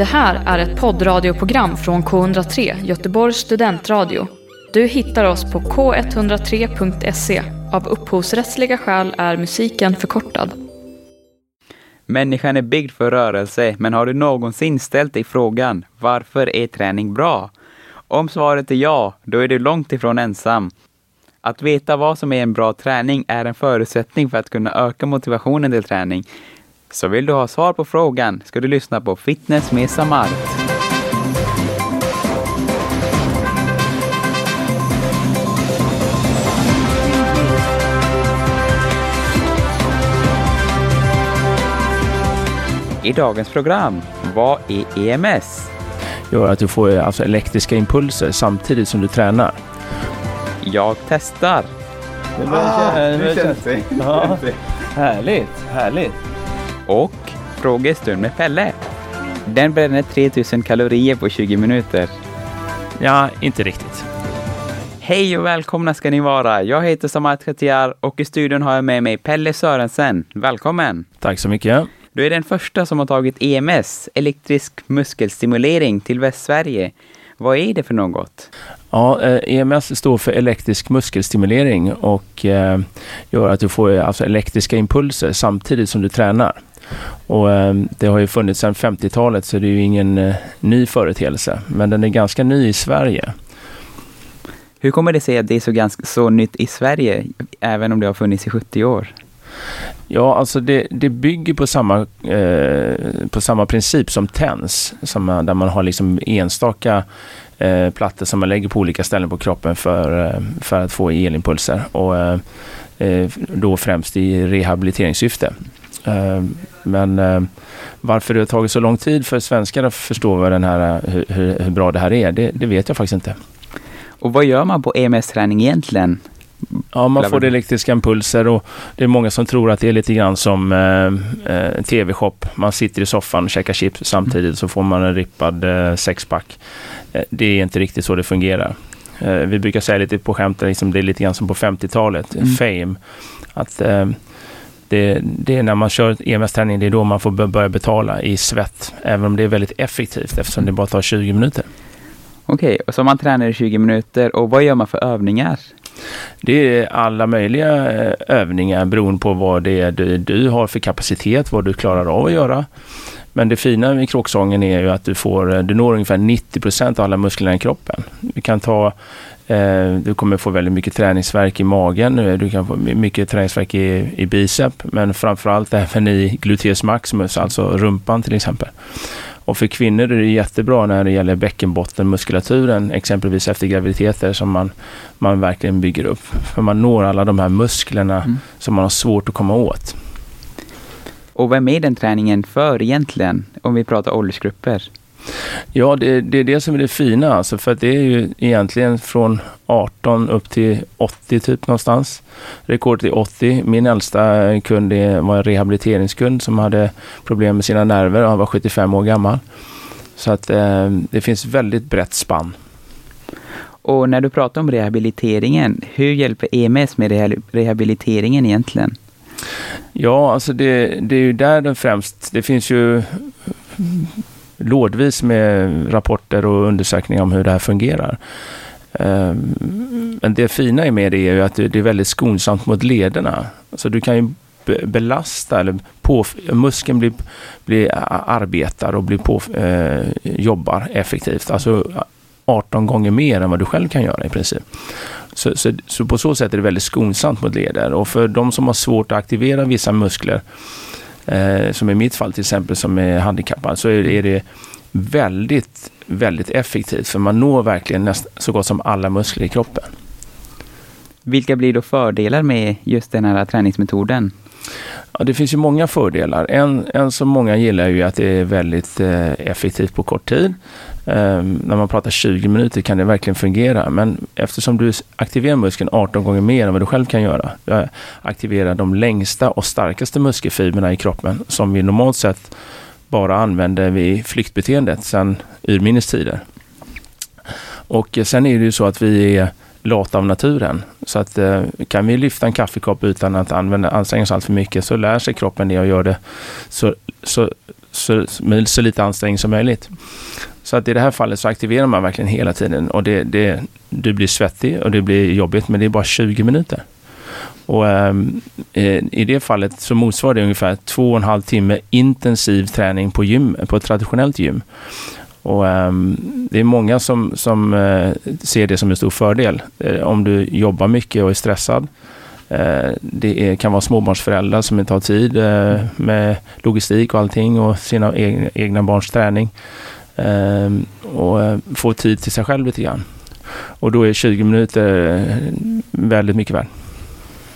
Det här är ett poddradioprogram från K103, Göteborgs studentradio. Du hittar oss på k103.se. Av upphovsrättsliga skäl är musiken förkortad. Människan är byggd för rörelse, men har du någonsin ställt dig frågan varför är träning bra? Om svaret är ja, då är du långt ifrån ensam. Att veta vad som är en bra träning är en förutsättning för att kunna öka motivationen till träning. Så vill du ha svar på frågan ska du lyssna på Fitness med Samart. I dagens program, vad är EMS? gör att du får alltså elektriska impulser samtidigt som du tränar. Jag testar. Ah, det känns det. Ja. Härligt, härligt. Och frågestund med Pelle. Den bränner 3000 kalorier på 20 minuter. Ja, inte riktigt. Hej och välkomna ska ni vara. Jag heter Samat Khatiar och i studion har jag med mig Pelle Sörensen. Välkommen! Tack så mycket. Du är den första som har tagit EMS, elektrisk muskelstimulering, till Västsverige. Vad är det för något? Ja, EMS står för elektrisk muskelstimulering och eh, gör att du får alltså elektriska impulser samtidigt som du tränar. Och eh, det har ju funnits sedan 50-talet så det är ju ingen eh, ny företeelse, men den är ganska ny i Sverige. Hur kommer det sig att det är så, ganska, så nytt i Sverige, även om det har funnits i 70 år? Ja, alltså det, det bygger på samma, eh, på samma princip som TENS, som, där man har liksom enstaka eh, plattor som man lägger på olika ställen på kroppen för, eh, för att få elimpulser. Och, eh, eh då främst i rehabiliteringssyfte. Eh, men eh, varför det har tagit så lång tid för svenskar att förstå vad den här, eh, hur, hur bra det här är, det, det vet jag faktiskt inte. Och vad gör man på EMS-träning egentligen? Ja, man får elektriska impulser och det är många som tror att det är lite grann som eh, eh tv-shop. Man sitter i soffan och käkar chips samtidigt så får man en rippad eh, sexpack. Eh, det är inte riktigt så det fungerar. Eh, vi brukar säga lite på skämt, liksom, det är lite grann som på 50-talet, mm. fame. Att det, det, är när man kör EMS-träning, det är då man får börja betala i svett. Även om det är väldigt effektivt eftersom det bara tar 20 minuter. Okej, okay, så man tränar i 20 minuter och vad gör man för övningar? Det är alla möjliga eh, övningar beroende på vad det är du, du har för kapacitet, vad du klarar av att göra. Men det fina med kråksången är ju att du, får, eh, du når ungefär 90 procent av alla musklerna i kroppen. Du kan ta eh, du kommer få väldigt mycket träningsverk i magen. Du kan få mycket träningsverk i, i bicep, men framförallt även i gluteus maximus, alltså rumpan till exempel. Och för kvinnor är det jättebra när det gäller bäckenbottenmuskulaturen, exempelvis efter graviditeter som man, man verkligen bygger upp. För man når alla de här musklerna mm. som man har svårt att komma åt. Och vem är den träningen för egentligen, om vi pratar åldersgrupper? Ja, det, det, är det som är det fina, alltså, för att det är ju egentligen från 18 upp till 80 typ någonstans. Rekordet är 80. Min äldsta kund var en rehabiliteringskund som hade problem med sina nerver och han var 75 år gammal. Så att eh, det finns väldigt brett spann. Och när du pratar om rehabiliteringen, hur hjälper EMS med rehabiliteringen egentligen? Ja, alltså det, det är ju där den främst, det finns ju lådvis med rapporter och undersökningar om hur det här fungerar. Ehm, men det fina med det är ju att det är väldigt skonsamt mot lederna. Så du kan ju belasta, eller på, muskeln blir, blir arbetar och blir på, eh, jobbar effektivt. Alltså 18 gånger mer än vad du själv kan göra i princip. Så, så, så, på så sätt är det väldigt skonsamt mot leder. Och för de som har svårt att aktivera vissa muskler eh, som i mitt fall till exempel som är handikappad, så är, är det väldigt, väldigt effektivt. För man når verkligen näst, så gott som alla muskler i kroppen. Vilka blir då fördelar med just den här träningsmetoden? Ja, det finns ju många fördelar. En, en som många gillar är ju att det är väldigt eh, effektivt på kort tid. Eh, när man pratar 20 minuter kan det verkligen fungera. Men eftersom du aktiverar muskeln 18 gånger mer än vad du själv kan göra. Du aktiverar de längsta och starkaste muskelfibrerna i kroppen som vi normalt sett bara använder vid flyktbeteendet sedan urminnes tider. Och eh, sen är det ju så att vi är lata av naturen. Så att eh, kan vi lyfta en kaffekopp utan att använda, anstränga oss allt för mycket så lär sig kroppen det och gör det så, så så, med så lite ansträngning som möjligt. Så att i det här fallet så aktiverar man verkligen hela tiden och det, det, du blir svettig och det blir jobbigt men det är bara 20 minuter. Och ähm, I det fallet så motsvarar det ungefär två och en halv timme intensiv träning på, gym, på ett traditionellt gym. Och, um, det är många som, som uh, ser det som en stor fördel. Uh, om du jobbar mycket och är stressad. Uh, det är, kan vara småbarnsföräldrar som inte har tid med logistik och allting och sina egna, egna barns träning. Ehm, och få tid till sig själv lite grann. Och då är 20 minuter väldigt mycket värt.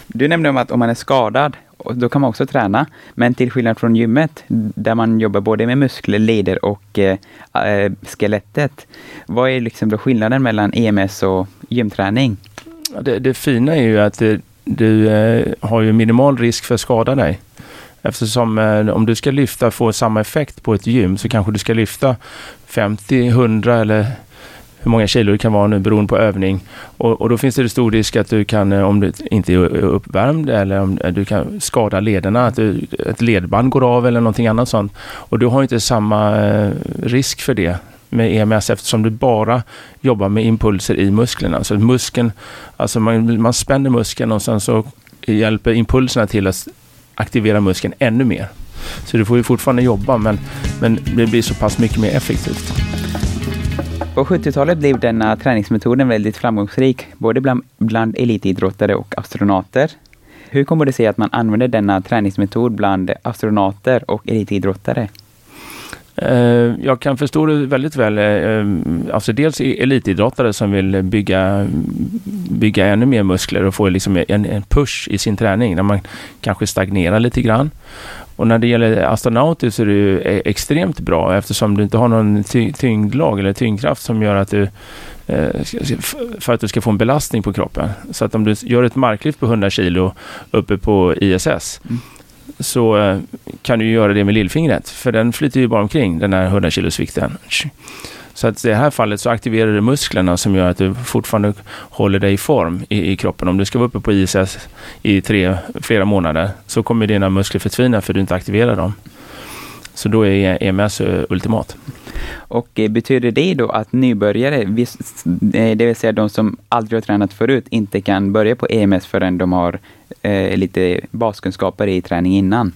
Du nämnde om att om man är skadad, då kan man också träna. Men till skillnad från gymmet, där man jobbar både med muskler, leder och eh, eh skelettet. Vad är liksom då skillnaden mellan EMS och gymträning? Det, det fina är ju att det, du eh, har ju minimal risk för att skada dig. Eftersom eh, om du ska lyfta, och få samma effekt på ett gym, så kanske du ska lyfta 50, 100 eller hur många kilo det kan vara nu beroende på övning. Och, och då finns det stor risk att du kan, eh, om du inte är uppvärmd eller om eh, du kan skada lederna, att du, ett ledband går av eller någonting annat sånt. Och du har inte samma eh, risk för det med EMS eftersom du bara jobbar med impulser i musklerna. Så muskeln, alltså man, man spänner muskeln och sen så hjälper impulserna till att aktivera muskeln ännu mer. Så du får ju fortfarande jobba men, men det blir så pass mycket mer effektivt. På 70-talet blev denna träningsmetoden väldigt framgångsrik, både bland, bland elitidrottare och astronauter. Hur kommer det sig att man använder denna träningsmetod bland astronauter och elitidrottare? Eh, jag kan förstå det väldigt väl. Eh, eh, alltså dels elitidrottare som vill bygga, bygga ännu mer muskler och få liksom en, push i sin träning när man kanske stagnerar lite grann. Och när det gäller astronauter så är det ju e- extremt bra eftersom du inte har någon ty tyngdlag eller tyngdkraft som gör att du eh, för att du ska få en belastning på kroppen. Så att om du gör ett marklyft på 100 kilo uppe på ISS mm så eh, kan du göra det med lillfingret, för den flyter ju bara omkring, den här 100 kilos vikten. Så att i det här fallet så aktiverar du musklerna som gör att du fortfarande håller dig i form i, i kroppen. Om du ska vara uppe på ISS i tre, flera månader så kommer dina muskler förtvina för att du inte aktiverar dem. Så då är EMS eh, ultimat. Och eh, betyder det då att nybörjare, det vill säga de som aldrig har tränat förut, inte kan börja på EMS förrän de har eh, lite baskunskaper i träning innan?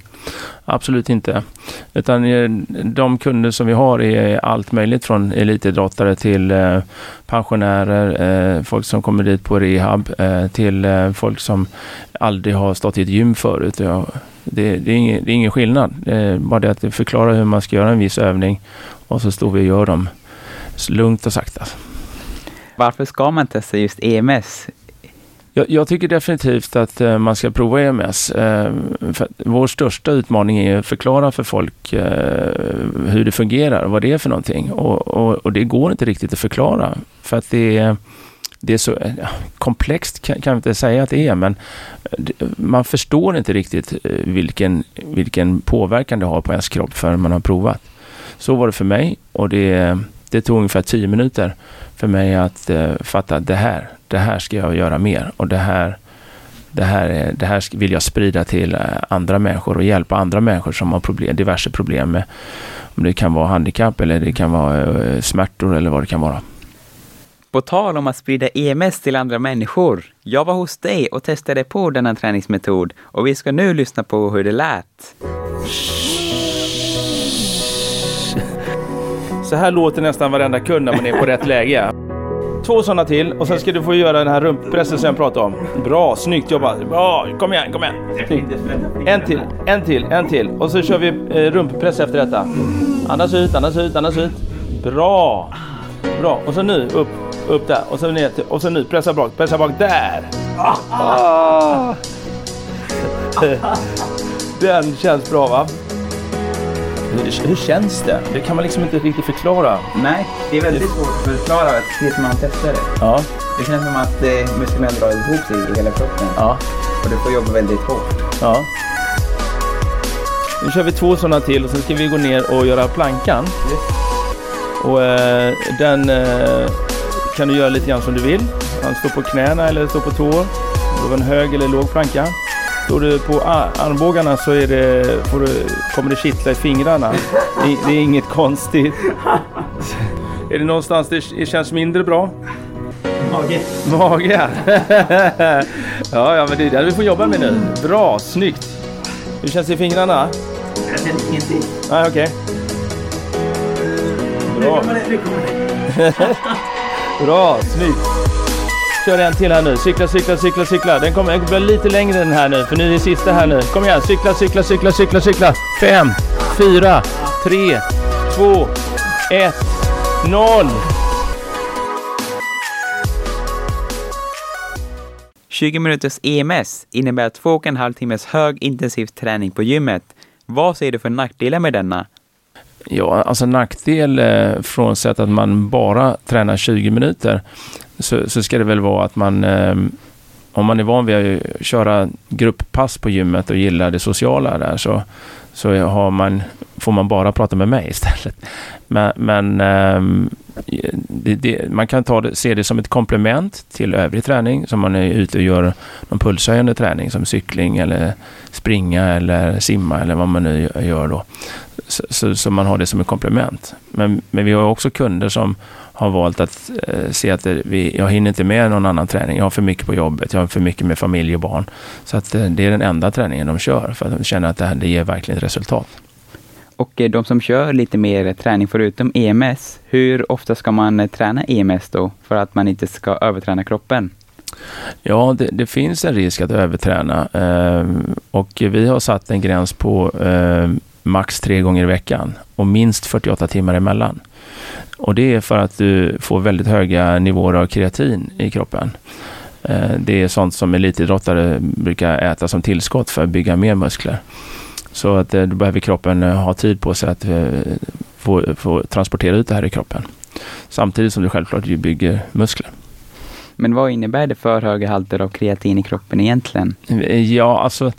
Absolut inte. Utan eh, de kunder som vi har är allt möjligt från elitidrottare till eh, pensionärer, eh, folk som kommer dit på rehab, till folk som aldrig har stått i ett gym förut. Det, det, är, ingen, det är ingen skillnad. Det är bara det att förklara hur man ska göra en viss övning och så står vi och gör dem lugnt och sakta. Varför ska man testa just EMS? Jag, jag, tycker definitivt att uh, man ska prova EMS. För vår största utmaning är att förklara för folk uh, hur det fungerar och vad det är för någonting. Och, och, och, det går inte riktigt att förklara för att det är, det är så eh, komplext kan, kan jag inte säga att det är, men eh, man förstår inte riktigt eh, vilken, vilken påverkan det har på ens kropp förrän man har provat. Så var det för mig och det, det tog ungefär tio minuter för mig att fatta att det här, det här ska jag göra mer och det här, det här, det här vill jag sprida till andra människor och hjälpa andra människor som har problem, diverse problem med om det kan vara handikapp eller det kan vara eh, smärtor eller vad det kan vara. På tal om att sprida EMS till andra människor. Jag var hos dig och testade på denna träningsmetod och vi ska nu lyssna på hur det lät. Så här låter nästan varenda kund när man är på rätt läge. Två sådana till och sen ska du få göra den här rumppressen som jag pratade om. Bra, snyggt jobbat. Bra, kom igen, kom igen. Snyggt. En till, en till, en till. Och så kör vi eh, rumppress efter detta. Andas ut, andas ut, andas ut. Bra. Bra. Och så nu upp, upp där. Och så ner till, och så nu pressa bak, pressa bak där. Ah. Den känns bra va? Hur, hur, känns det? Det kan man liksom inte riktigt förklara. Nej, det är väldigt svårt att förklara tills man testar det. Ja. Det känns som att eh, musklerna drar ihop sig i hela kroppen. Ja. Och du får jobba väldigt hårt. Ja. Nu kör vi två sådana till och sen ska vi gå ner och göra plankan. Yes. Och eh, den eh, kan du göra lite grann som du vill. Han står på knäna eller står på tå. Det var en hög eller låg planka. Står du på armbågarna så är det, får du, kommer det kittla i fingrarna. Det, det är inget konstigt. Är det någonstans det känns mindre bra? Mage. Mage, ja. ja, men det är det vi får jobba med nu. Bra, snyggt. Hur känns det i fingrarna? Jag känner ingenting. Nej, okej. Nu Bra. kommer det. Nu kommer det. Bra, snyggt. Kör en till här nu. Cykla, cykla, cykla, cykla. Den kommer bli blir lite längre den här nu, för nu är det sista här nu. Kom igen, cykla, cykla, cykla, cykla, cykla. Fem, fyra, tre, två, ett, noll. 20 minuters EMS innebär två och en halv timmes hög intensiv träning på gymmet. Vad ser du för nackdelar med denna? Ja, alltså nackdel eh, från sätt att man bara tränar 20 minuter så, så ska det väl vara att man eh, om man är van vid att köra grupppass på gymmet och gillar det sociala där så, så har man, får man bara prata med mig istället. Men, men eh, det, det, man kan ta det, se det som ett komplement till övrig träning som man är ute och gör någon pulshöjande träning som cykling eller springa eller simma eller vad man nu gör då. Så, så, så man har det som ett komplement. Men, men vi har också kunder som har valt att eh, se att det, vi, jag hinner inte med någon annan träning. Jag har för mycket på jobbet, jag har för mycket med familj och barn. Så att eh, det är den enda träningen de kör för att de känner att det, här, det ger verkligen resultat. Och eh, de som kör lite mer träning förutom EMS, hur ofta ska man eh, träna EMS då för att man inte ska överträna kroppen? Ja, det, det finns en risk att överträna eh, och vi har satt en gräns på eh, max tre gånger i veckan och minst 48 timmar emellan. Och det är för att du får väldigt höga nivåer av kreatin i kroppen. Eh, det är sånt som elitidrottare brukar äta som tillskott för att bygga mer muskler. Så att eh, då behöver kroppen eh, ha tid på sig att få, få transportera ut det här i kroppen. Samtidigt som du självklart bygger muskler. Men vad innebär det för höga halter av kreatin i kroppen egentligen? Ja, alltså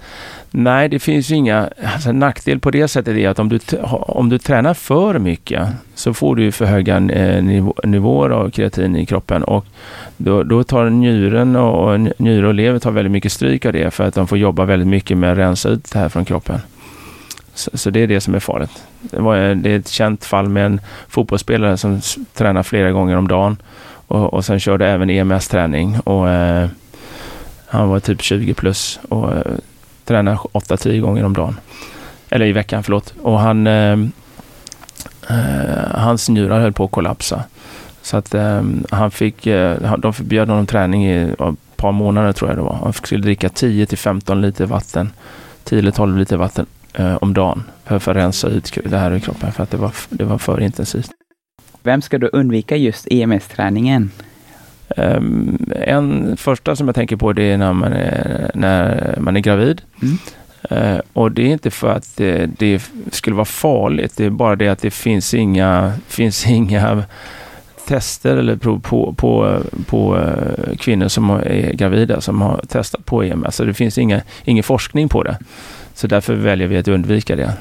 nej, det finns ju inga alltså, nackdel på det sättet är att om du, om du tränar för mycket så får du för höga eh, niv nivåer av kreatin i kroppen och då, då tar njuren och, och njure och lever tar väldigt mycket stryk av det för att de får jobba väldigt mycket med att rensa ut det här från kroppen. Så, så, det är det som är farligt. Det, var, det är ett känt fall med en fotbollsspelare som tränar flera gånger om dagen och, och sen körde även EMS-träning och eh, han var typ 20 plus och eh, tränade 8-10 gånger om dagen. Eller i veckan, förlåt. Och han, eh, eh, hans njurar höll på att kollapsa. Så att eh, han fick, eh, de förbjöd honom träning i ett par månader tror jag det var. Han skulle dricka 10 till 15 liter vatten, 10 eller 12 liter vatten eh, om dagen för, för att rensa ut det här i kroppen för att det var, det var för intensivt. Vem ska då undvika just EMS-träningen? Um, en första som jag tänker på det är när man är, när man är gravid. Mm. Uh, och det är inte för att det, det, skulle vara farligt, det är bara det att det finns inga, finns inga tester eller prov på, på, på uh, kvinnor som är gravida som har testat på EMS. Så det finns inga, ingen forskning på det. Så därför väljer vi att undvika det.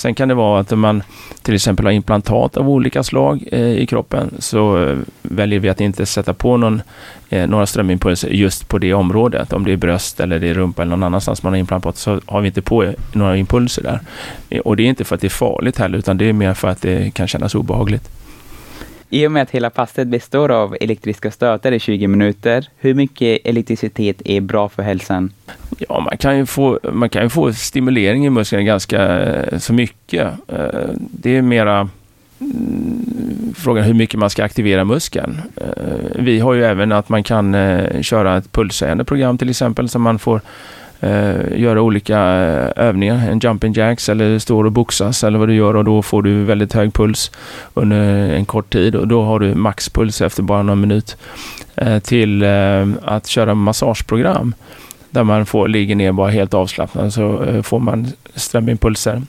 Sen kan det vara att man till exempel har implantat av olika slag eh, i kroppen så eh, väljer vi att inte sätta på någon, eh, några strömimpulser just på det området. Om det är bröst eller det är rumpa eller någon annanstans man har implantat så har vi inte på några impulser där. Och det är inte för att det är farligt heller utan det är mer för att det kan kännas obehagligt. I och med att hela passet består av elektriska stötar i 20 minuter, hur mycket elektricitet är bra för hälsan? Ja, man kan ju få, man kan ju få stimulering i musklerna ganska eh, så mycket. Eh, det är mera mm, frågan hur mycket man ska aktivera muskeln. Eh, vi har ju även att man kan köra ett pulshöjande program till exempel som man får eh, göra olika eh, övningar, en jumping jacks eller står och boxas eller vad du gör och då får du väldigt hög puls under en kort tid och då har du maxpuls efter bara någon minut. Eh, till eh, att köra massageprogram där man får, ligger ner bara helt avslappnad så eh, får man strömimpulser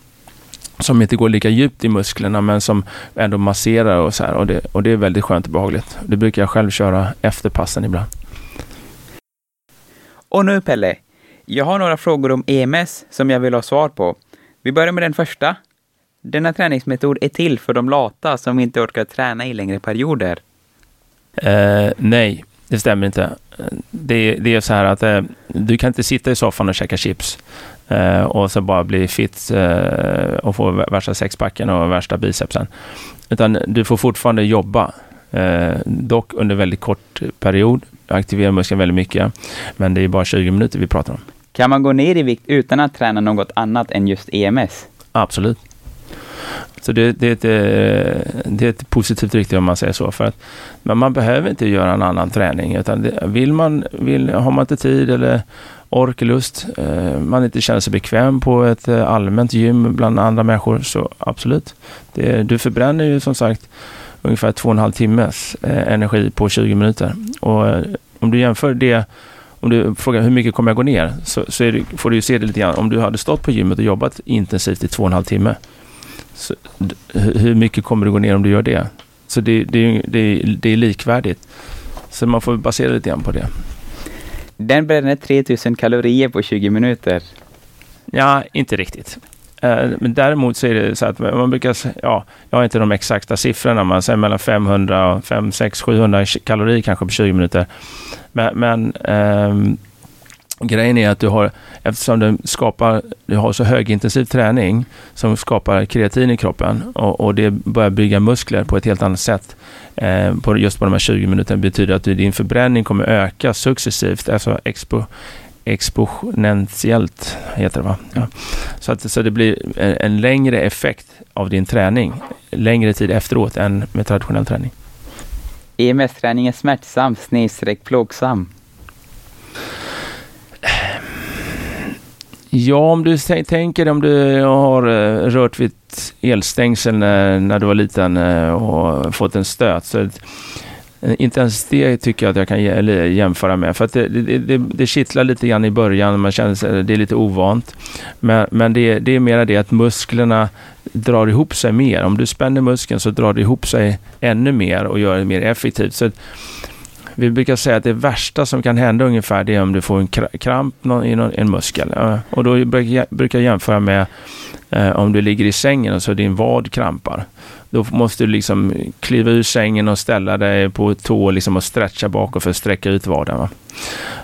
som inte går lika djupt i musklerna men som ändå masserar och så här och det, och det är väldigt skönt och behagligt. Det brukar jag själv köra efter passen ibland. Och nu Pelle, jag har några frågor om EMS som jag vill ha svar på. Vi börjar med den första. Denna träningsmetod är till för de lata som inte orkar träna i längre perioder. Eh, nej, det stämmer inte. Det, det är så här att eh, du kan inte sitta i soffan och käka chips eh, och så bara bli fit eh, och få värsta sexpacken och värsta bicepsen. Utan du får fortfarande jobba, eh, dock under väldigt kort period, aktivera muskeln väldigt mycket, men det är bara 20 minuter vi pratar om. Kan man gå ner i vikt utan att träna något annat än just EMS? Absolut. Så det, det, är ett, eh, det är ett positivt rykte om man säger så. För att, men man behöver inte göra en annan träning. Utan det, vill man, vill, har man inte tid eller ork, lust, eh, man inte känner sig bekväm på ett eh, allmänt gym bland andra människor, så absolut. Det, du förbränner ju som sagt ungefär två och en halv timmes energi på 20 minuter. Och om du jämför det om du frågar hur mycket kommer jag gå ner, så, så det, får du ju se det lite grann. Om du hade stått på gymmet och jobbat intensivt i två och en halv timme, så, hur mycket kommer du gå ner om du gör det? Så det, det, det, det är likvärdigt. Så man får basera lite grann på det. Den bränner 3000 kalorier på 20 minuter. Ja, inte riktigt. Eh, men däremot så är det så att man brukar, ja, jag har inte de exakta siffrorna, man säger mellan 500 och 5, 6, 700 kalorier kanske på 20 minuter. Men, men eh, grejen är att du har, eftersom du skapar, du har så högintensiv träning som skapar kreatin i kroppen och, och det börjar bygga muskler på ett helt annat sätt eh, på, just på de här 20 minuterna betyder att du- din förbränning kommer öka successivt, alltså expo, exponentiellt heter det va? Ja. Så, att, så det blir en, längre effekt av din träning längre tid efteråt än med traditionell träning. EMS-träning är smärtsam snedstreck plågsam. Ja, om du tänker om du har eh, rört vid ett elstängsel när, när du var liten eh, och fått en stöt. Så eh, Eh, inte ens det tycker jag att jag kan jämföra med. För att det, det, det, det kittlar lite grann i början, man känner sig, det är lite ovant. Men, men det, det är mera det att musklerna drar ihop sig mer. Om du spänner muskeln så drar det ihop sig ännu mer och gör det mer effektivt. Så att, vi brukar säga att det värsta som kan hända ungefär det är om du får en kramp i en muskel. Och då brukar jag, jämföra med eh, om du ligger i sängen och så din vad krampar. Då måste du liksom kliva ur sängen och ställa dig på tå liksom och stretcha bakåt för att sträcka ut vaden. Va?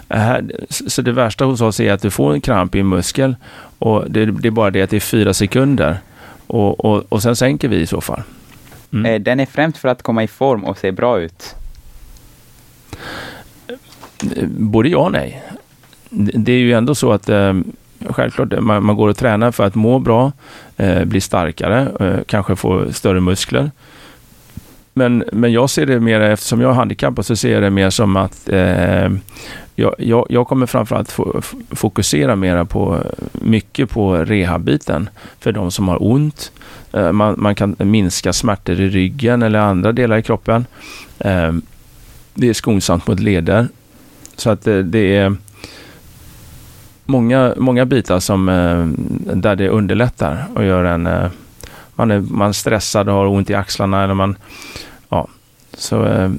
Eh, Så det värsta hos oss är att du får en kramp i en muskel och det, det är bara det att det är fyra sekunder och, och, och sen sänker vi i så fall. Mm. Eh, Den är främst för att komma i form och se bra ut. Både ja och nej. Det är ju ändå så att eh, självklart man, man går och tränar för att må bra, eh, bli starkare, eh, kanske få större muskler. Men, men jag ser det mer, eftersom jag är handikappad, så ser jag det mer som att eh, jag, jag, jag kommer framförallt fokusera mera på, mycket på rehabbiten för de som har ont. Eh, man, man kan minska smärtor i ryggen eller andra delar i kroppen. Eh, det är skonsamt mot leder. Så att det, det är många, många bitar som, eh, där det underlättar och gör en... eh, Man är, man är stressad och har ont i axlarna eller man... Ja, så eh,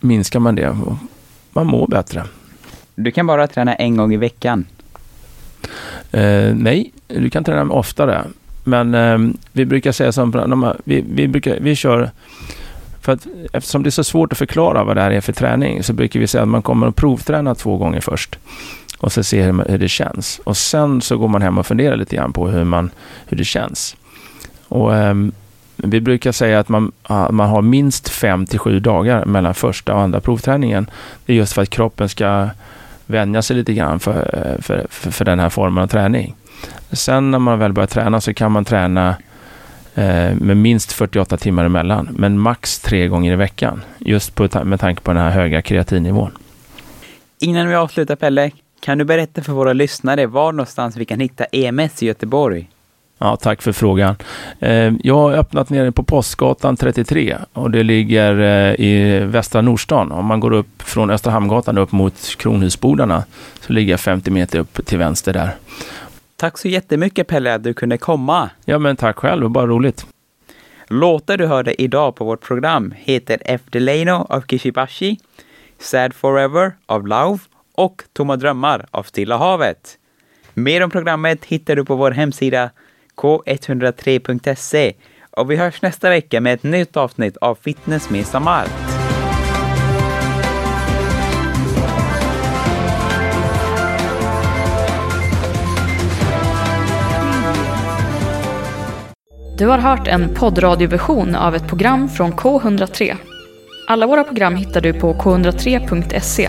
minskar man det och man mår bättre. Du kan bara träna en gång i veckan. Eh, nej, du kan träna oftare. Men eh, vi brukar säga som, vi, vi, brukar, vi kör, för att, eftersom det är så svårt att förklara vad det här är för träning, så brukar vi säga att man kommer att provträna två gånger först. Och så se hur, hur det känns. Och sen så går man hem och funderar lite grann på hur, man, hur det känns. Och eh, vi brukar säga att man, man har minst fem till sju dagar mellan första och andra provträningen. Det är just för att kroppen ska vänja sig lite grann för, för, för, för den här formen av träning. Sen när man väl börjar träna så kan man träna eh, med minst 48 timmar emellan, men max tre gånger i veckan. Just på, med tanke på den här höga kreatinnivån. Innan vi avslutar Pelle, kan du berätta för våra lyssnare var någonstans vi kan hitta EMS i Göteborg? Ja, tack för frågan. Eh, jag har öppnat nere på Postgatan 33 och det ligger eh, i västra Nordstan. Om man går upp från Östra Hamngatan upp mot Kronhusbodarna så ligger jag 50 meter upp till vänster där. Tack så jättemycket Pelle att du kunde komma. Ja, men tack själv, det var bara roligt. Låtar du hörde idag på vårt program heter Efter Leino av Kishibashi, Sad Forever av Lauv och Tomma drömmar av Stilla havet. Mer om programmet hittar du på vår hemsida k103.se och vi hörs nästa vecka med ett nytt avsnitt av Fitness med Samart. Du har hört en poddradioversion av ett program från K103. Alla våra program hittar du på k103.se